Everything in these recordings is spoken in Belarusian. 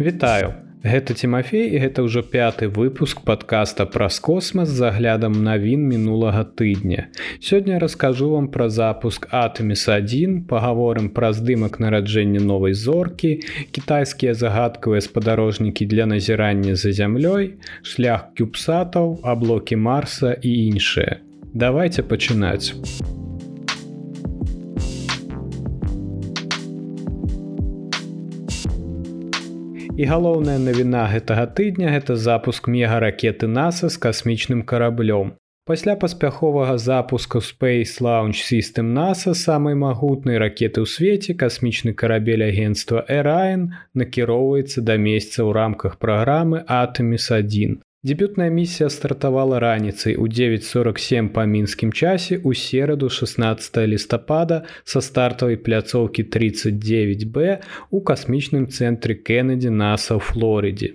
Вітаю. Гэта Тимофей і гэта ўжо пяты выпуск подкаста праз космас з заглядам навін мінулага тыдня. Сёння раскажу вам пра запуск Атоміс1, пагаворым пра здымак нараджэння новай зоркі, кітайскія загадкавыя спадарожнікі для назірання за зямлёй, шлях кюбсатаў, аблокі марса і іншыя. Давайте пачынаць. І галоўная навіна гэтага тыдня гэта запуск мегаракеты NASAа з касмічным караблём. Пасля паспяховага запуску Space Launch System NASAа самай магутнай ракеты ў свеце касмічны карабель агенства Эрайн накіроўваецца да месяца ў рамках праграмы Атоміс1. Дебютная місія стартавала раніцай у 947 па мінскім часе ў сераду 16 лістапада са стартавай пляцоўкі 39б у касмічным цэнтры Кеннеді наса ў Флорыдзе.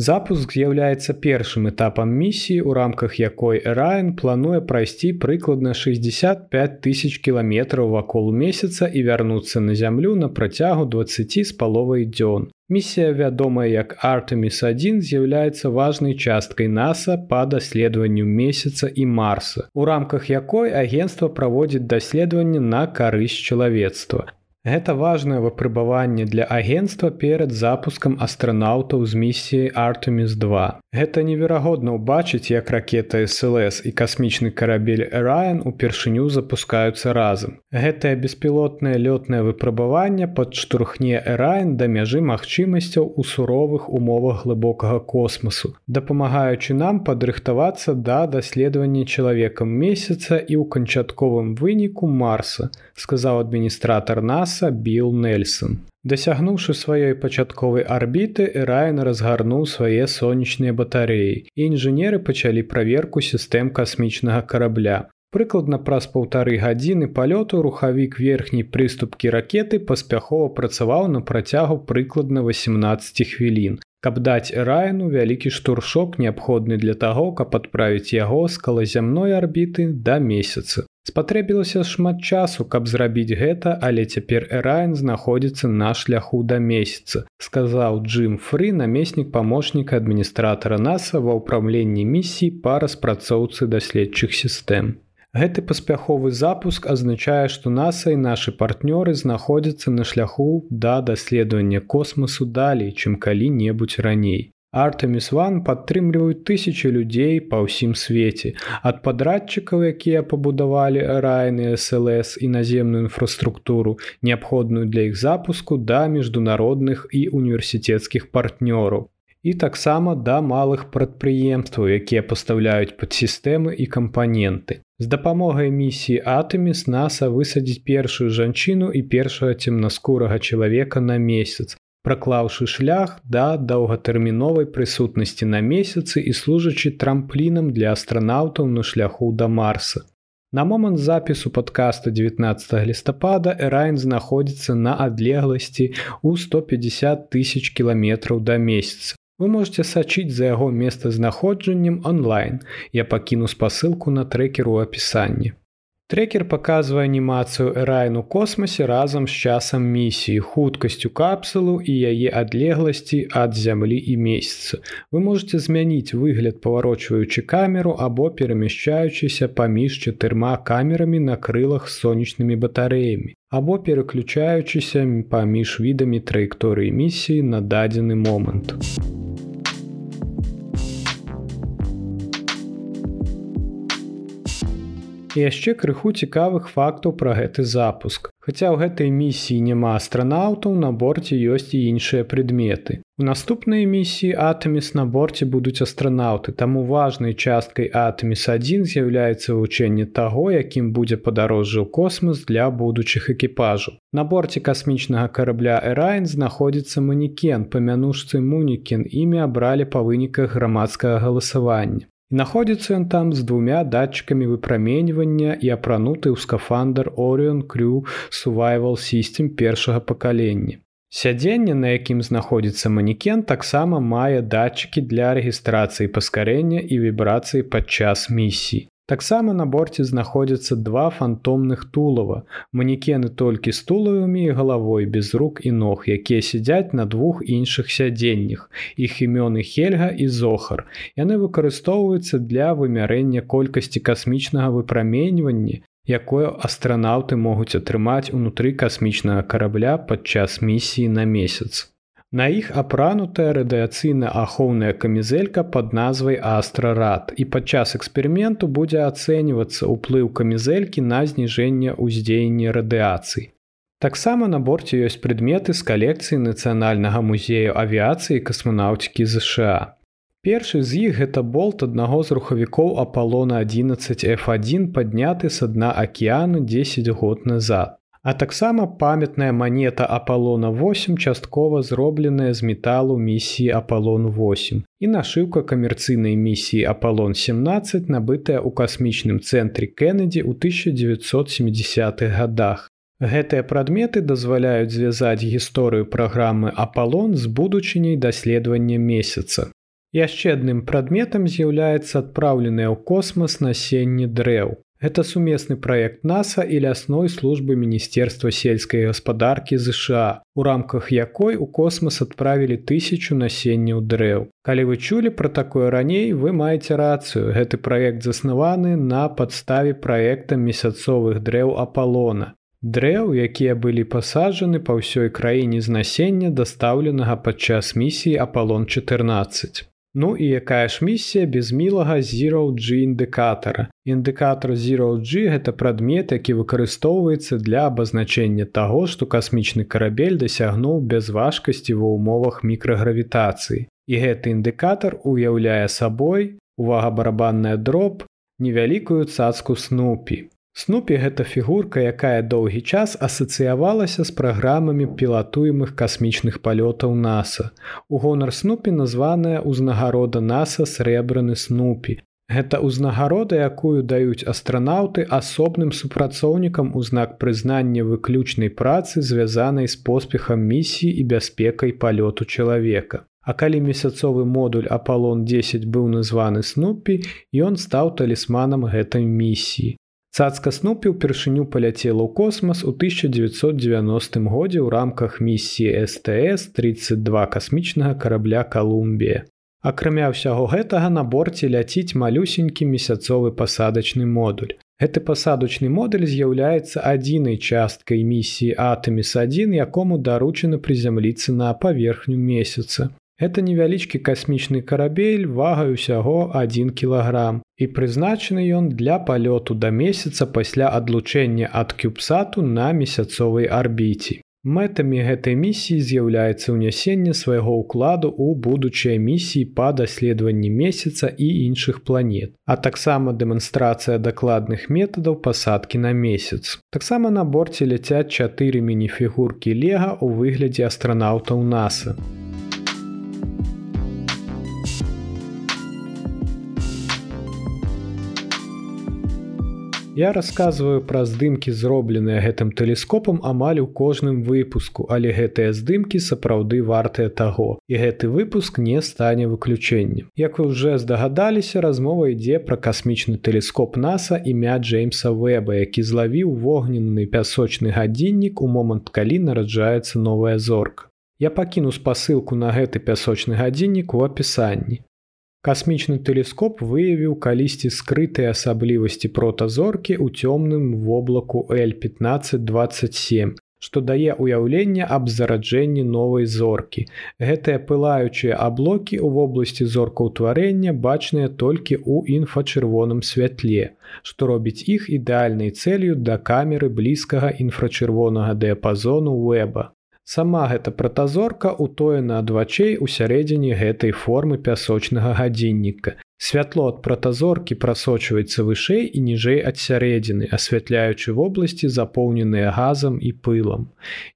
Запуск з'яўляецца першым этапам місіі, у рамках якой Раін плануе прайсці прыкладна 65 тысяч кіламетраў вакол месяца і вярнуцца на зямлю на працягу 20 з паловай дзён. Місія, вядомая як Артеміс1 з'яўляецца важнай часткай NASAа па даследаванню месяца і марса, у рамках якой агенцтва праводзіць даследаванне на карысць чалавецтва. Гэта важнае выпрабаванне для агенства перад запускам астранаўтаў з місіяй Артеміс 2. Гэта неверагодна ўбачыць, як ракета СЛС і касмічны карабель Раен упершыню запускаюцца разам. Гэтае беспілотнае лётнае выпрабаванне падштурхне Раен да мяжы магчымасцяў у суровых умовах глыбокага космосу, дапамагаючы нам падрыхтавацца да даследавання чалавекам месяца і ў канчатковым выніку марса, сказаў адміністратор нас наса біл Нельсон. Дасягнуўшы сваёй пачатковай арбіты, Раін разгарнуў свае сонечныя батареі. І інжынеры пачалі праверку сістэм касмічнага карабля. Прыкладна праз паўтары гадзіны палёту рухавік верхняй прыступкі ракеты паспяхова працаваў на працягу прыкладна 18 хвілін. Каб даць Раіну вялікі штуршок неабходны для таго, каб адправіць яго з калазямной арбіты да месяца. Спатрэбілася шмат часу, каб зрабіць гэта, але цяпер Эрайн знаходзіцца на шляху да месяца, сказаў Джим Фры, намеснік памочніка адміністратара NASAа ва ўпраўленні місій па распрацоўцы даследчых сістэм. Гэты паспяховы запуск азначае, што NASAа і нашы партнёры знаходзяцца на шляху да даследавання космасу далей, чым калі-небудзь раней. Артеміс Ван падтрымліваюць тысячи людзей па ўсім свеце. Ад падрадчыкаў, якія пабудавалі райны СЛС і наземную інфраструктуру, неабходную для іх запуску да міжнародных і універсітэцкіх партнёраў. І таксама да малых прадпрыемстваў, якія пастаўляюць падсістэмы і кампаненты. З дапамогай місіі Атэміс NASAа высадзіць першую жанчыну і першага цемнаскурага чалавека на месяц, праклаўшы шлях да доўгатэрміновай прысутнасці на месяцы і служачы трамплінам для астранаўтаў на шляху да марса. На момант запісу падкаста 19 лістапада Эрайн знаходзіцца на адлегласці ў 150 тысяч кіламетраў да месяца. Вы можете сачыць за яго месцазнаходжаннем онлайн. Я пакіну спасылку на трекеру ў апісанні. Трекер паказвае анімацыю Эрайну космосе разам з часам місіі, хуткасцю капсулу і яе адлегласці ад зямлі і месяца. Вы можете змяніць выгляд паварочваючы камеру або перамяшчаючыся паміж чатырма камерамі на крылах з сонечнымі батарэямі, або пераключаючыся паміж відамі траекторыі місіі на дадзены момант. І яшчэ крыху цікавых фактаў пра гэты запуск. Хаця ў гэтай місіі няма астранаўтаў, на борце ёсць і іншыя прадметы. У наступнай місіі Атоміс на борце будуць астранаўты, таму важнай часткай Атоміс1 з'яўляецца вывучэнне таго, якім будзе падарожжа ў космос для будучых экіпажаў. На борце касмічнага карабля Эрайн знаходзіцца манекен, памянушцы Мунікен імі абралі па выніках грамадскага галасавання. Находзіцца ён там з двумя датчыкамі выпраменьвання і апрануты ў скафандр Orion Crew Survival System першага пакалення. Сядзенне, на якім знаходзіцца манекен, таксама мае датчыкі для рэгістрацыі паскарэння і вібрацыі падчас місіі. Таксама на борце знаходзяцца два фантомных тулава. Манекены толькі з тулавымі і галавой без рук і ног, якія сядзяць на двух іншых сядзеннях. Іх імёны Хельга і Зохар. Яны выкарыстоўваюцца для вымярэння колькасці касмічнага выпраменьвання, якое астранаўты могуць атрымаць унутры касмічнага карабля падчас місіі на месяц. На іх апранутая радыяцыйна ахоўная камізэлька пад назвай астрарад і падчас эксперыменту будзе ацэньвацца ўплыў камізэлькі на зніжэнне ўздзеяння радыяцыі. Таксама на борце ёсць прадметы з калекцыі нацыянальнага музею авіяцыі касманаўцікі ЗША. Першы з іх гэта болт аднаго з рухавікоў апалона 11 F1 падняты са дна акеану 10 год назад а таксама памятная манета апалона 8 часткова зробленая з металу місіі апалон 8 і нашыўка камерцыйнай місіі апалон 17 набытая ў касмічным цэнтры кеннеді ў 1970-х годах. Гэтыя прадметы дазваляюць звязаць гісторыю праграмы апалон з будучыняй даследавання месяца. Яшчэ адным прадметам з'яўляецца адпраўленае ў космас насенне дрэў Это сумесны праект NASAа і лясной службы міністерства сельскай гаспадаркі ЗША, у рамках якой у космас адправілі тысячу насенняў дрэў. Калі вы чулі пра такое раней, вы маеце рацыю. Гэты праект заснаваны на падставе праекта месяцовых дрэў апалона. Дрэў, якія былі пасаджаны па ўсёй краіне з насення дастаўленага падчас місіі апалон 14. Ну і якая ж місія без мілага ZeroG індыкатара. Індыкатор ZeroG гэта прадмет, які выкарыстоўваецца для абазначэння таго, што касмічны карабель дасягнуў без важкасці ва ўмовах мікрагравітацыі. І гэты індыкатар уяўляе сабой, увага барабанная дроб, невялікую цацку снупі. Снупі гэта фігурка, якая доўгі час асацыявалася з праграмамі пілатуемых касмічных палётаў NASAа. У гонар снупі названая ўзнагарода NASAа срэбраны снупі. Гэта ўзнагарода, якую даюць астранаўты асобным супрацоўнікам у знак прызнання выключнай працы, звязанай з поспехам місіі і бяспекай палёту чалавека. А калі месяцовы модуль Апалон 10 быў названы снупі, ён стаў талісманам гэтай місіі. Цацка снупі ўпершыню паляцела ў космас у 1990 годзе ў рамках місіі СТС-32 касмічнага карабля Калумбія. Акрамя ўсяго гэтага на борце ляціць малюсенькі месяцовы пасадачны модуль. Гэты пасадачны модуль з'яўляецца адзінай часткай місіі Атоміс-1, якому даручана прызямліцца на паверхню месяца. Это невялічкі касмічны карабель вагай усяго 1 кілаграм і прызначаны ён для палёту да месяца пасля адлучэння ад кюбсату на месяцовай арбіце. Мэтамі гэтай місіі з'яўляецца ўнясенне свайго ўкладу ў будучыя місіі па даследаванні месяца і іншых планет, а таксама дэманстрацыя дакладных метадаў пасадкі на месяц. Таксама на борце ляцяць чатыры мініфігуркі лега ў выглядзе астранаўтаў NASAа. Я расказваю пра здымкі зробленыя гэтым тэлескопам амаль у кожным выпуску, але гэтыя здымкі сапраўды вартыя таго. І гэты выпуск не стане выключэннем. Як вы ўжо здагадаліся, размова ідзе пра касмічны тэлескоп NASAа імя Джеймса Вэба, які злавіў вогненны пясочны гадзіннік у момант, калі нараджаецца новая зорка. Я пакіну спасылку на гэты пясочны гадзіннік у апісанні. Касмічны тэлескоп выявіў калісьці скрытыя асаблівасці протазоркі ў цёмным воблаку L1527, што дае ўяўленне аб зараджэнні новай зоркі. Гэтыя пылаючыя аблокі ў вобласці зоркаўтварэння бачныя толькі ў інфачырвоным святле, што робіць іх ідэальнай цэлью да камеры блізкага інфрачырвонага дыяпазону веба. Сама гэта пратазорка утоена ад вачэй у сярэдзіне гэтай формы пясочнага гадзінніка. Святло ад пратазоркі прасочваецца вышэй і ніжэй ад сярэдзіны, асвятляючы вобласці запоўненыя газам і пылам.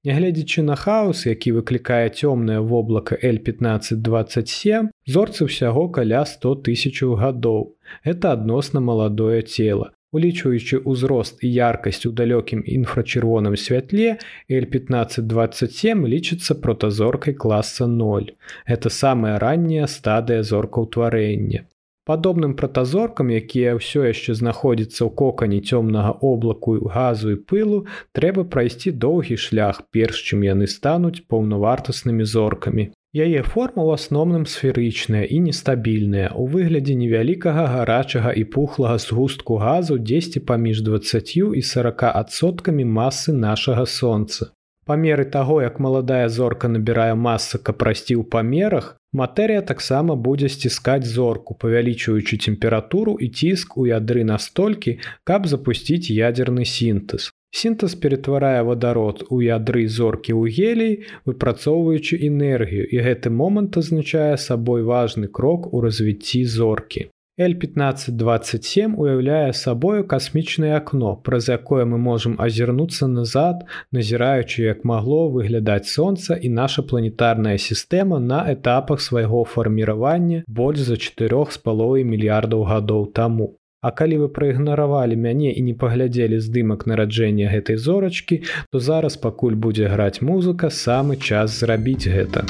Нягледзячы на хаос, які выклікае цёмнае воблака L1527, зорцы ўсяго каля 100 тысячаў гадоў. Это адносна маладое цело. Улічваючы ўзрост і яркасць у далёкім інфрачырвоным святле, L1527 лічыцца протазоркай класа 0. Гэта самая ранняя стадыя зоркаўтварэння. Падобным пратазоркам, якія ўсё яшчэ знаходзяцца ў кокані цёмнага облаку газу і пылу, трэба прайсці доўгі шлях, перш чым яны стануць паўнавартаснымі зоркамі. Яе форма ў асноўным сферычная і нестабільная у выглядзе невялікага гарачага і пухлага згустку газу дзесьці паміж 20 і 40 адсоткамі масы нашага сонца. Па меры таго, як маладая зорка набірае маса, каб прасці ў памерах, матэрыя таксама будзе сціскаць зорку, павялічваючы тэмпературу і ціск у ядры настолькі, каб запусціць ядерны сінтэз. Сінтез ператварае вадарод у ядры зоркі ў гелій, выпрацоўваючы энергію, і гэты момант азначае сабой важны крок у развіцці зоркі. L1527 уяўляе сабою касмічнае акно, праз якое мы можам азірнуцца назад, назіраючы, як магло выглядаць сонца і наша планетарная сістэма на этапах свайго фарміравання больш за 4 з паловай мільярдаў гадоў таму. А калі вы праігнаравалі мяне і не паглядзелі здымак нараджэння гэтай зорачкі, то зараз пакуль будзе граць музыка, самы час зрабіць гэта.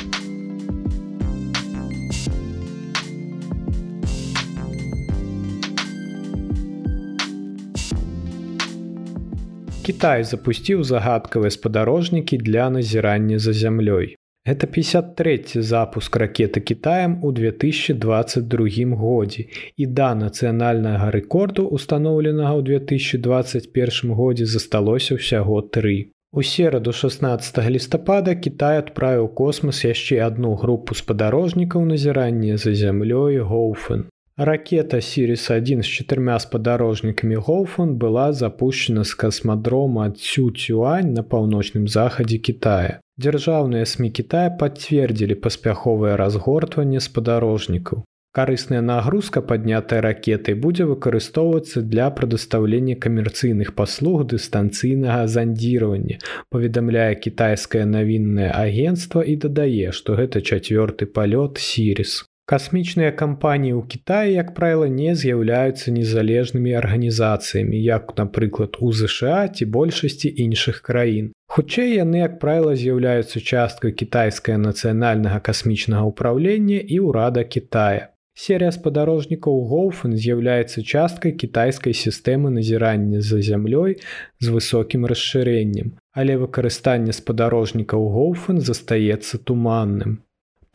Кітай запусціў загадкавыя спадарожнікі для назірання за зямлёй. Гэта 53 запуск ракеты Китаем у 2022 годзе і да нацыянальнага рэкорду установленага ў 2021 годзе засталося ўсяго тры. У сераду 16 лістапада Кітай адправіў космас яшчэ адну групу спадарожнікаў назірання за зямлёй Гоуфен. Ракета Сіріс-1 з чатырма спадарожнікамі Гоуфан была запущена з касмадрома Цю-Цюань на паўночным захадзе Китая. Дзяржаўныя СМі Китая пацвердзілі паспяховае разгортванне спадарожнікаў. Карысная нагрузка паднятай ракетай будзе выкарыстоўвацца для прадастаўлення камерцыйных паслуг дыстанцыйнага зандзіравання, паведамляе кітайскае навіннае агенцтва і дадае, што гэта чацвёрты палёт Сірис. Касмічныя кампаніі ў Кіаі, як правіла, не з'яўляюцца незалежнымі арганізацыямі, як, напрыклад, у ЗША ці большасці іншых краін. Хутчэй яны, як правіла, з'яўляюцца часткай кітайскае нацыянальнага касмічнага ўправлення і ўрада Китая. Серія спадарожнікаў Гоуфен з'яўляецца часткай кітайскай сістэмы назірання за зямлёй з высокім расшырэннем, але выкарыстанне спадарожнікаў Гоуфен застаецца туманным.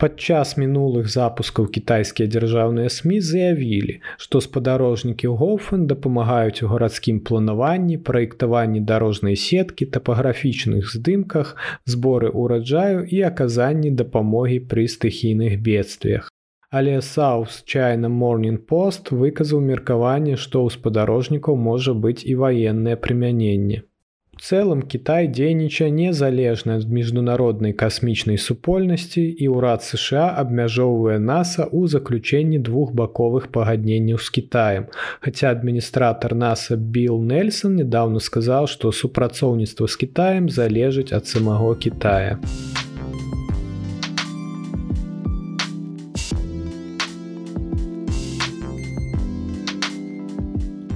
Падчас мінулых запускаў кітайскія дзяржаўныя СМі заявілі, што спадарожнікі Гофен дапамагаюць у гарадскім планаванні, праектаванні дарожнай сеткі, тапаграфічных здымках, зборы ўраджаю і аказанні дапамогі пры стыхійных бедствиях. Але Саус Чайна Morning Пост выказаў меркаванне, што ў спадарожнікаў можа быць і ваеннае прымяненне цэлым Кітай дзейнічае незалежна ад міжнароднай касмічнай супольнасці і ўрад США абмяжоўвае NASAа ў заключэнні двухбаковых пагадненняў з Китаем. Хаця адміністратор NASAа Билл Нельсон нядаўна сказаў, што супрацоўніцтва з Китаем залежыць ад самого Китая.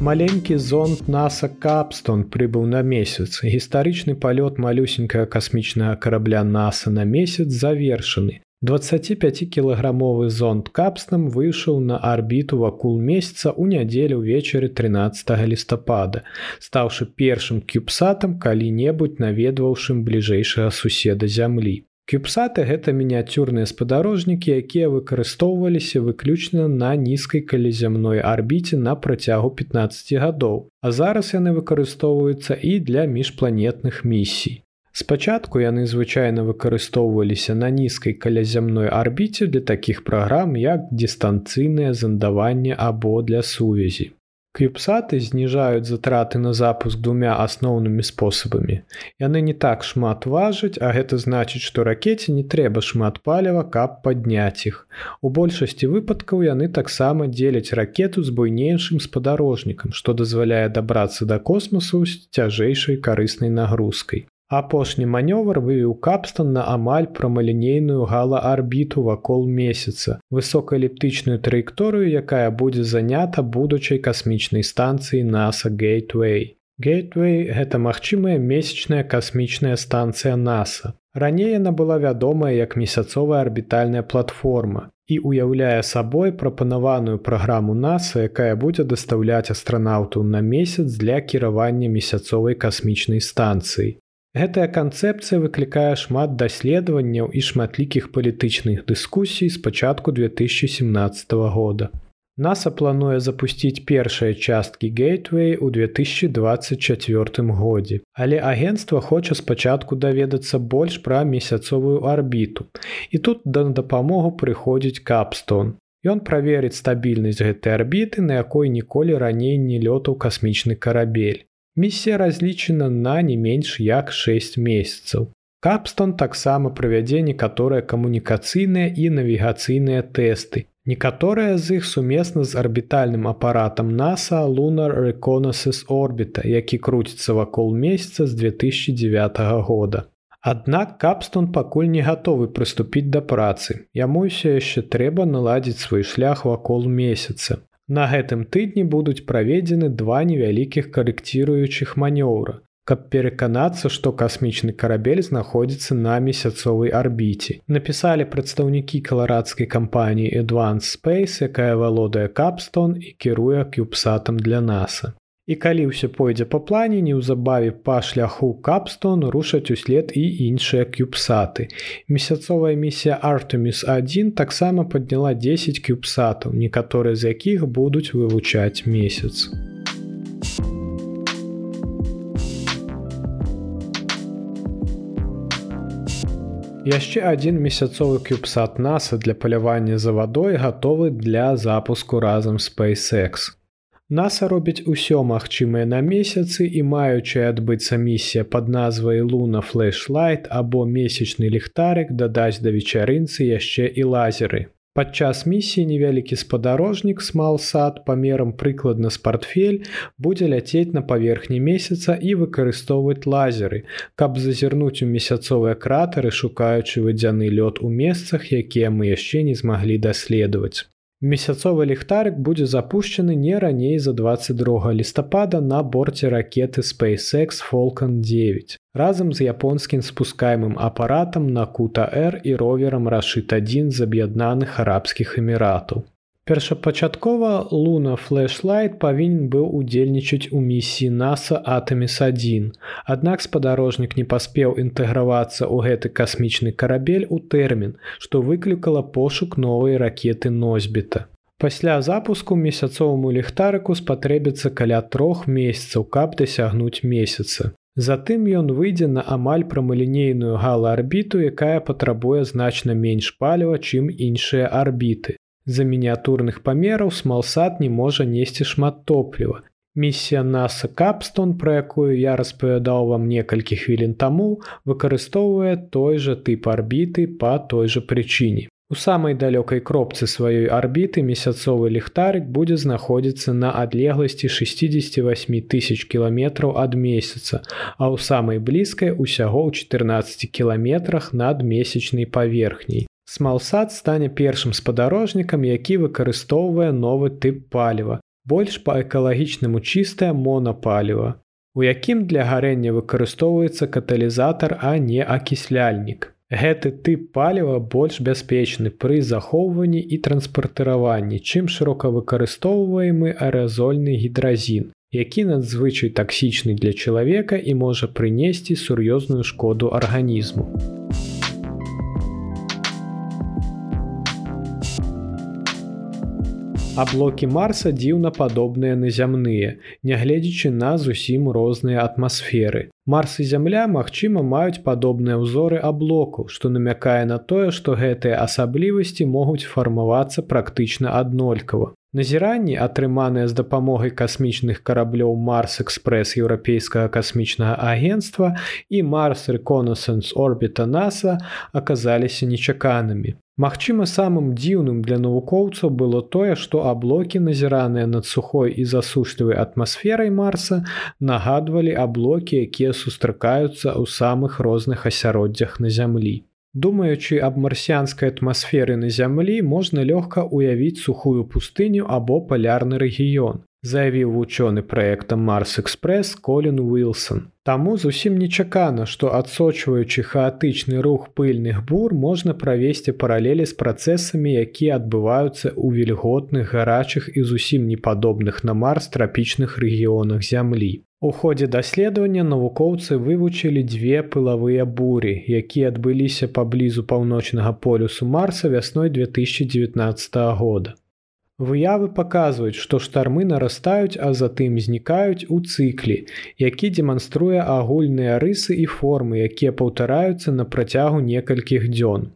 Маленькі зонд NASAа Капстон прыбыў на месяц. Гістарычны палёт малюсенькага касмічнага карабля NASAа на месяц завершаны. 25кілаграмовы зонд капстам выйшаў на арбіту вакул месяца ў нядзелю ўвечары 13 лістапада, стаўшы першым кюбсатам калі-небудзь наведваўшым бліжэйшага суседа зямлі. Кюбсаты гэта мініяцюрныя спадарожнікі, якія выкарыстоўваліся выключна на нізкай калязямной арбіце на працягу 15 гадоў. А зараз яны выкарыстоўваюцца і для міжпланетных місій. Спачатку яны звычайна выкарыстоўваліся на нізкай калязямной арбіце для такіх праграм, як дыстанцыйнае зандаванне або для сувязі. Кюбсаты зніжаюць затраты на запуск двумя асноўнымі спосабамі. Яны не так шмат важаць, а гэта значыць, што ракеце не трэба шмат паліва, каб падняць іх. У большасці выпадкаў яны таксама дзеляць ракету з буйнейшым спадарожнікам, што дазваляе дабрацца да космосу з цяжэйшай карыснай нагрузкай. Апошні манёвр вывеў капстан на амаль прамалінейную галаарбіту вакол месяца, высокаэліптычную траекторыю, якая будзе занята будучай касмічнай станцыі NASA Gateway. Gateway гэта магчымая месячная касмічная станцыя NASA. Раней яна была вядомая як месяцовая арбітальная платформа і уяўляе сабой прапанаваную праграму NASA, якая будзе дастаўляць астранаўтаў на месяц для кіравання месяцовай касмічнай станцыі. Гэтая канцэпцыя выклікае шмат даследаванняў і шматлікіх палітычных дыскусій з пачатку 2017 года. NASA плануе запусціць першыя часткі Гейтвей у 2024 годзе. Але агенцтва хоча спачатку даведацца больш пра месяцовую арбіту. І тут да дапамогу прыходзіць капстон. Ён праверыць стабільнасць гэтай арбіты, на якой ніколі раней не лётаў касмічны карабель. Місія разлічана на не менш як 6 месяцаў. Капстон таксама правядзе некаторыя камунікацыйныя і навігацыйныя тэсты, Некаторыя з іх сумесна з арбітальным апаратам NASA Lunar Reconnaissance Orbita, які круціцца вакол месяца з 2009 года. Аднак капстон пакуль не гатовы прыступіць да працы. Яму ўсё яшчэ трэба наладзіць свой шлях вакол месяца. На гэтым тыдні будуць праведзены два невялікіх карэкціруючых манёўра каб пераканацца, што касмічны карабель знаходзіцца на месяцовай арбіце. Напісалі прадстаўнікі каларадскай кампаніі Advance Space, якая валодае капстон і кіруе кюбсатам для NASA. І калі ўсё пойдзе па плане, неўзабаве па шляху капстон рушаць услед і іншыя кюбсаты. Месяцовая місія Артеміс 1 таксама падняла 10 кюбсатаў, некаторыя з якіх будуць вывучаць месяц. Яшчэ адзін месяцовы кюбсат NASA для палявання за вадой гатовы для запуску разам SpaceX. NASA робіць усё магчымае на месяцы і маючая адбыцца місія пад назвай Луна Флэшлайт або месячны ліхтарык дадаць да вечарынцы яшчэ і лазеры. Падчас місіі невялікі спадарожнік смалсад памерам прыкладна з портфель будзе ляцець на паверхні месяца і выкарыстоўваць лазеры, каб зазірнуць у месяцовыя кратары, шукаючы вадзяны лёд у месцах, якія мы яшчэ не змаглі даследаваць. Месяцовы ліхтарык будзе запущены не раней за 22 лістапада на борце ракеты SpaceX Falcon 9 разам з японскім спускаемым апаратам на кута-р і роверам рашыт адзін з аб'яднаных арабскіх эміратаў. Першапачаткова Луна Флэшлайт павінен быў удзельнічаць у місіі NASA Атаміс1. Аднак спадарожнік не паспеў інтэгравацца ў гэты касмічны карабель у тэрмін, што выклікала пошук новай ракеты носьбіта. Пасля запуску месяцоваму ліхтарыку спатрэбіцца каля трох месяцаў, каб дасягнуць месяца. Затым ён выйдзе на амаль прамалінейную галаарбіту, якая патрабуе значна менш паліва, чым іншыя арбіты. З-за мініатурных памераў смалсад не можа несці шмат топліва. Місія NASA Капстон, пра якую я распавядаў вам некалькі хвілін таму, выкарыстоўвае той жа тып арбіты па той жа прычыне. У самай далёкай кропцы сваёй арбіты месяцовы ліхтарык будзе знаходзіцца на адлегласці 68 тысяч кіламетраў ад месяца, а ў самай блізкай усяго ў 14 кіламетрах над месячнай паверхняй. Смалсад стане першым спадарожнікам, які выкарыстоўвае новы тып паліва, больш па экалагічнаму чыстае монапаліва, у якім для гарэння выкарыстоўваецца каталізатар, а не акісляльнік. Гэты тып паліва больш бяспечны пры захоўванні і транспартыраванні, чым шырока выкарыстоўваемы аэразольны гідразін, які надзвычай таксічны для чалавека і можа прынесці сур'ёзную шкоду арганізму. Аблокі Марса дзіўна падобныя на зямныя, нягледзячы на зусім розныя атмасферы. Марс і зямля, магчыма, маюць падобныя ўзоры аблокаў, што намякае на тое, што гэтыя асаблівасці могуць фармавацца практычна аднолькава. Назіранні, атрыманыя з дапамогай касмічных караблёў Марс Экспрэс еўрапейскага касмічнага агенства і Марс Reconnaissance Орбіта NASA аказаліся нечаканымі. Магчыма, самым дзіўным для навукоўцаў было тое, што аблокі, назіраныя над сухой і засушлівай атмасферай Марса, нагадвалі аблокі, якія сустракаюцца ў самых розных асяроддзях на зямлі. Думаючы аб марсіянскай атмасферы на зямлі можна лёгка ўявіць сухую пустыню або палярны рэгіён. заявіў вучоны праектам марс экспресс колін уилсон Таму зусім нечакана што адсочваючы хаатычны рух пыльных бур можна правесці паралелі з працэсамі якія адбываюцца ў вільготных гарачых і зусім непадобных на марс трапічных рэгіёнах зямлі У ходзе даследавання навукоўцы вывучылі дзве пылавыя буры, якія адбыліся паблізу паўночнага полюсу марса вясной 2019 года. Выявы паказваюць, што штармы нарастаюць, а затым знікаюць у цыклі, які дэманструе агульныя рысы і формы, якія паўтараюцца на працягу некалькіх дзён.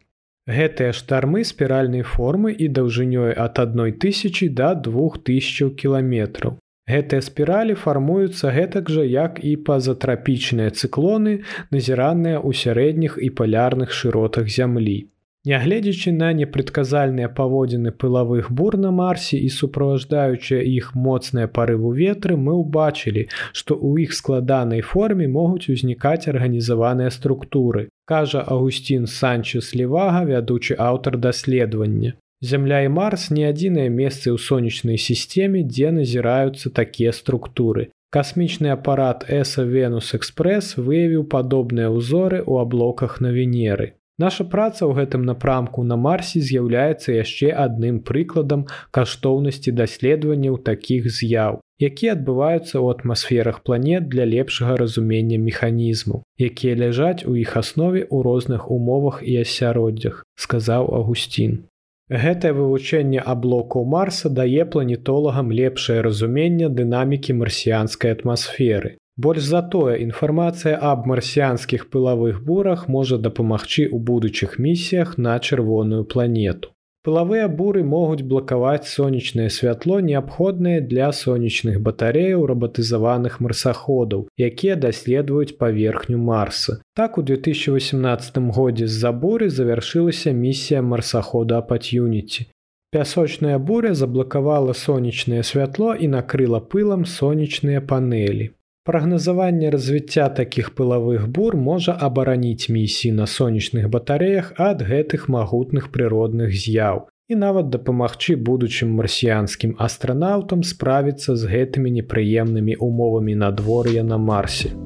Гэтыя штармы спіральнай формы і даўжынёй ад адной тысячи да двух тысяч кіламетраў. Гэтыя спіралі фармуюцца гэтак жа, як і пазатрапічныя цыклоны, назіраныя ў сярэдніх і палярных шыротах зямлі. Нягледзячы на непрадказальныя паводзіны пылавых бур на марсе і суправаждаючыя іх моцныя парыву ветры, мы ўбачылі, што ў іх складанай форме могуць узнікаць арганізаваныя структуры. Кажа Агусцін Санчес Левага, вядучы аўтар даследавання. Зямля і Марс не адзінае месцы ў сонечнай сістэме, дзе назіраюцца такія структуры. Касмічны апарат Эса Венус Экспрэс выявіў падобныя ўзоры ў аблоках на Венеры. Наша праца ў гэтым напрамку на Марсе з'яўляецца яшчэ адным прыкладам каштоўнасці даследаванняў такіх з'яў, якія адбываюцца ў атмасферах планет для лепшага разумення механізму, якія ляжаць у іх аснове ў розных умовах і асяроддзях, сказаў Агусцін. Гэтае вывучэнне аблокаў марса дае планетолагам лепшае разуменне дынамікі марсіянскай атмасферы. Больш за тое, інфармацыя аб марсіянскіх пылавых бурах можа дапамагчы ў будучых місіях на чырвоную планету. Пылавыя буры могуць блакаваць сонечнае святло, неабходнае для сонечных батареяў рабатызаваных марсаходаў, якія даследуюць паверхню Марса. Так у 2018 годзе з-за буры завяршылася місія марсахода Апатюніці. Пясочная буря заблакавала сонечнае святло і накрыла пылам сонечныя панелі. Прагназаванне развіцця такіх пылавых бур можа абараніць місіі на сонечных батареях ад гэтых магутных прыродных з'яў і нават дапамагчы будучым марсіянскім астранаўтам справіцца з гэтымі непрыемнымі умовамі надвор'я на марсе.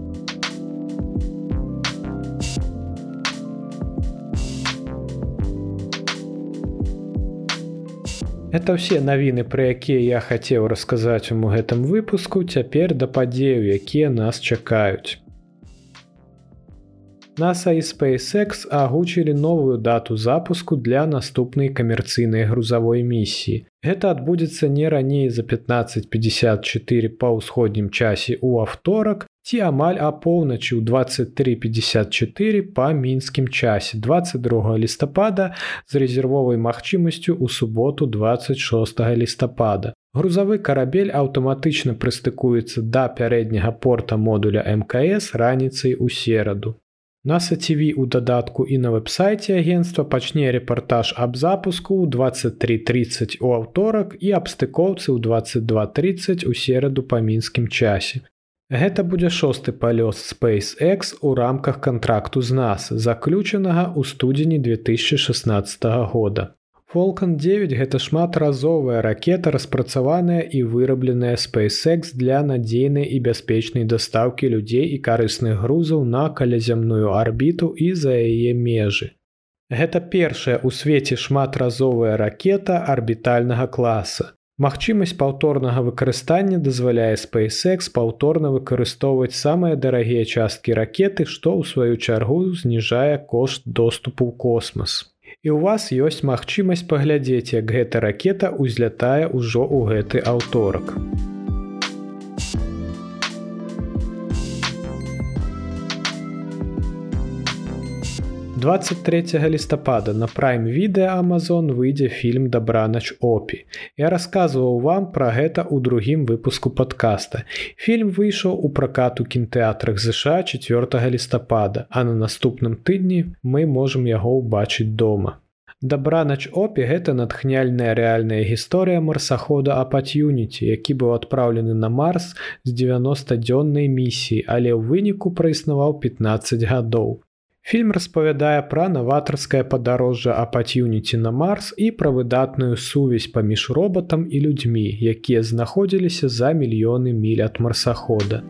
Это ўсе навіны, пра якія я хацеў расказаць вам у гэтым выпуску, цяпер да падзею, якія нас чакаюць. NASA і SpaceX агучылі новую дату запуску для наступнай камерцыйнай грузавой місіі. Гэта адбудзецца не раней за 1554 па ўсходнім часе ў аўторак, ці амаль апоўначы ў 2354 па мінскім часе 22 лістапада з рэзервовай магчымасцю ў суботу 26 лістапада. Грузавы карабель аўтаматычна прыстыкуецца да пярэдняга порта модуля МКС раніцай у сераду. На саціві ў дадатку і на вэб-сайце агенства пачне рэпартаж аб запуску ў 23:30 у аўторак і аб стыкоўцы ў 22:30 у сераду па мінскім часе. Гэта будзе шосты палёс SpaceX у рамках кантракту з нас, заключанага ў студзені 2016 года. Falcon 9 гэта шматразовая ракета распрацаваная і вырабленая SpaceX для надзейнай і бяспечнай дастаўкі людзей і карысных грузаў на калязямную арбіту і за яе межы. Гэта першая ў свеце шматразовая ракета арбітальнага класа. Магчымасць паўторнага выкарыстання дазваляе SpaceX паўторна выкарыстоўваць самыя дарагія часткі ракеты, што ў сваю чаргу зніжае кошт доступу ў космас. І ў вас ёсць магчымасць паглядзець, як гэта ракета ўзлятае ўжо ў гэты аўторак. 23 лістапада на прайм відэа Амазон выйдзе фільм дабранач опі. Я расказваў вам пра гэта ў другім выпуску падкаста. Фільм выйшаў у пракату кінтэатрах ЗША 4 лістапада, а на наступным тыдні мы можам яго ўбачыць дома. Дабранач опі гэта натхняльная рэальная гісторыя марсахода апатюніці, які быў адпраўлены на марс з 90-дзённай місіі, але ў выніку праіснаваў 15 гадоў. Фільм распавядае пра наватарскае падарожжа апатюніці на Марс і пра выдатную сувязь паміж робатам і людзьмі, якія знаходзіліся за мільёны міль ад марсахода.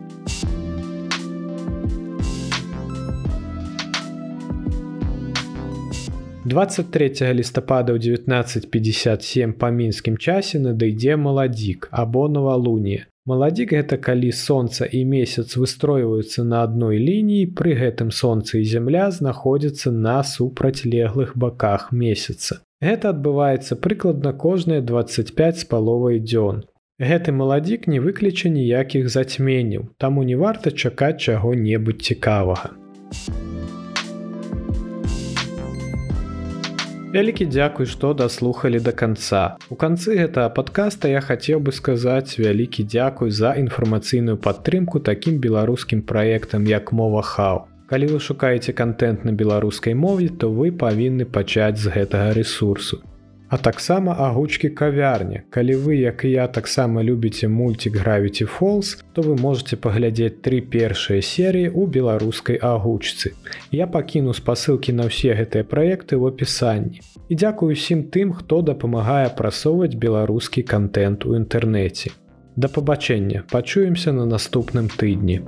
23 лістапада ў 1957 па мінскім часе надыйдзе маладзік або новалуні. Маладзік гэта калі сонца і месяц выстройваюцца на адной лініі, пры гэтым сонца і зямля знаходзяцца на супрацьлеглых баках месяца. Гэта адбываецца прыкладна кожныя 25 з паловай дзён. Гэты маладзік не выкліча ніякіх зацьменняў, таму не варта чакаць чаго-небудзь цікавага. Вялікі дзякуй, што даслухалі да канца. У канцы гэтага падкаста я хацеў бы сказаць вялікі дзякуй за інфармацыйную падтрымку такім беларускім праектам як мова хау. Калі вы шукаеце контент на беларускай мове, то вы павінны пачаць з гэтага ресурсу а таксама агучкі кавярня. Калі вы, як і я таксама любіце мульцік Гравіці Фолз, то вы можете паглядзець тры першыя серыі ў беларускай агучцы. Я пакіну спасылкі на ўсе гэтыя праекты ў апісанні. І дзякую усім тым, хто дапамагае прасоўваць беларускі контент у інтэрнэце. Да пабачэння, пачуемся на наступным тыдні.